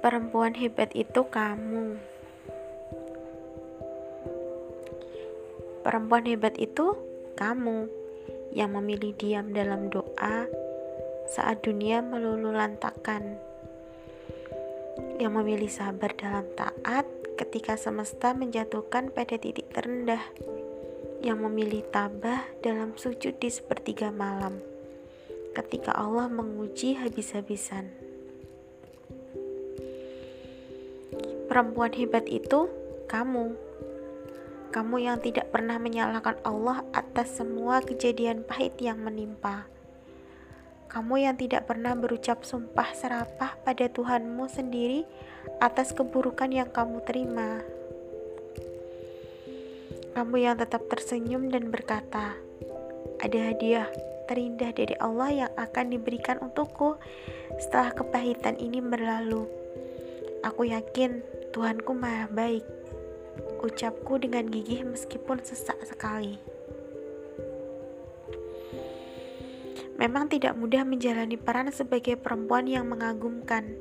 Perempuan hebat itu kamu. Perempuan hebat itu kamu yang memilih diam dalam doa saat dunia melulu lantakan. Yang memilih sabar dalam taat ketika semesta menjatuhkan pada titik terendah. Yang memilih tabah dalam sujud di sepertiga malam ketika Allah menguji habis-habisan. Perempuan hebat itu kamu. Kamu yang tidak pernah menyalahkan Allah atas semua kejadian pahit yang menimpa. Kamu yang tidak pernah berucap sumpah serapah pada Tuhanmu sendiri atas keburukan yang kamu terima. Kamu yang tetap tersenyum dan berkata, "Ada hadiah terindah dari Allah yang akan diberikan untukku setelah kepahitan ini berlalu." Aku yakin Tuhanku maha baik. Ucapku dengan gigih meskipun sesak sekali. Memang tidak mudah menjalani peran sebagai perempuan yang mengagumkan.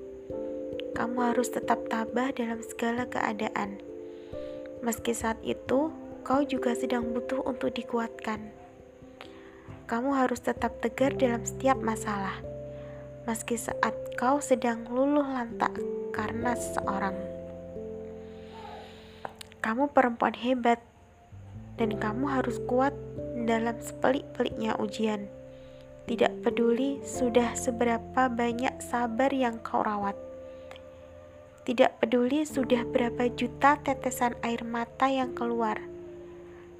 Kamu harus tetap tabah dalam segala keadaan. Meski saat itu kau juga sedang butuh untuk dikuatkan. Kamu harus tetap tegar dalam setiap masalah, meski saat kau sedang luluh lantak karena seseorang. Kamu perempuan hebat, dan kamu harus kuat dalam sepelik-peliknya ujian. Tidak peduli sudah seberapa banyak sabar yang kau rawat. Tidak peduli sudah berapa juta tetesan air mata yang keluar.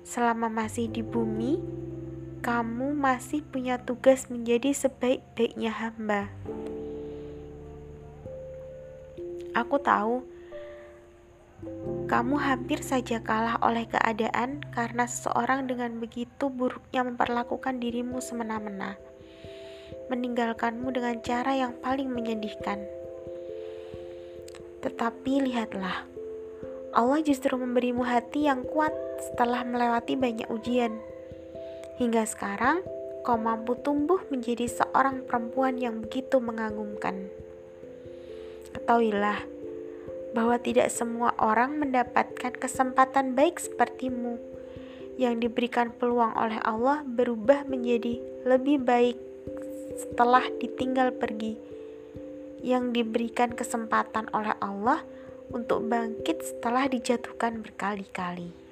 Selama masih di bumi, kamu masih punya tugas menjadi sebaik-baiknya hamba. Aku tahu kamu hampir saja kalah oleh keadaan karena seseorang dengan begitu buruknya memperlakukan dirimu semena-mena, meninggalkanmu dengan cara yang paling menyedihkan. Tetapi lihatlah, Allah justru memberimu hati yang kuat setelah melewati banyak ujian. Hingga sekarang, kau mampu tumbuh menjadi seorang perempuan yang begitu mengagumkan. Ketahuilah, bahwa tidak semua orang mendapatkan kesempatan baik sepertimu yang diberikan peluang oleh Allah berubah menjadi lebih baik setelah ditinggal pergi yang diberikan kesempatan oleh Allah untuk bangkit setelah dijatuhkan berkali-kali.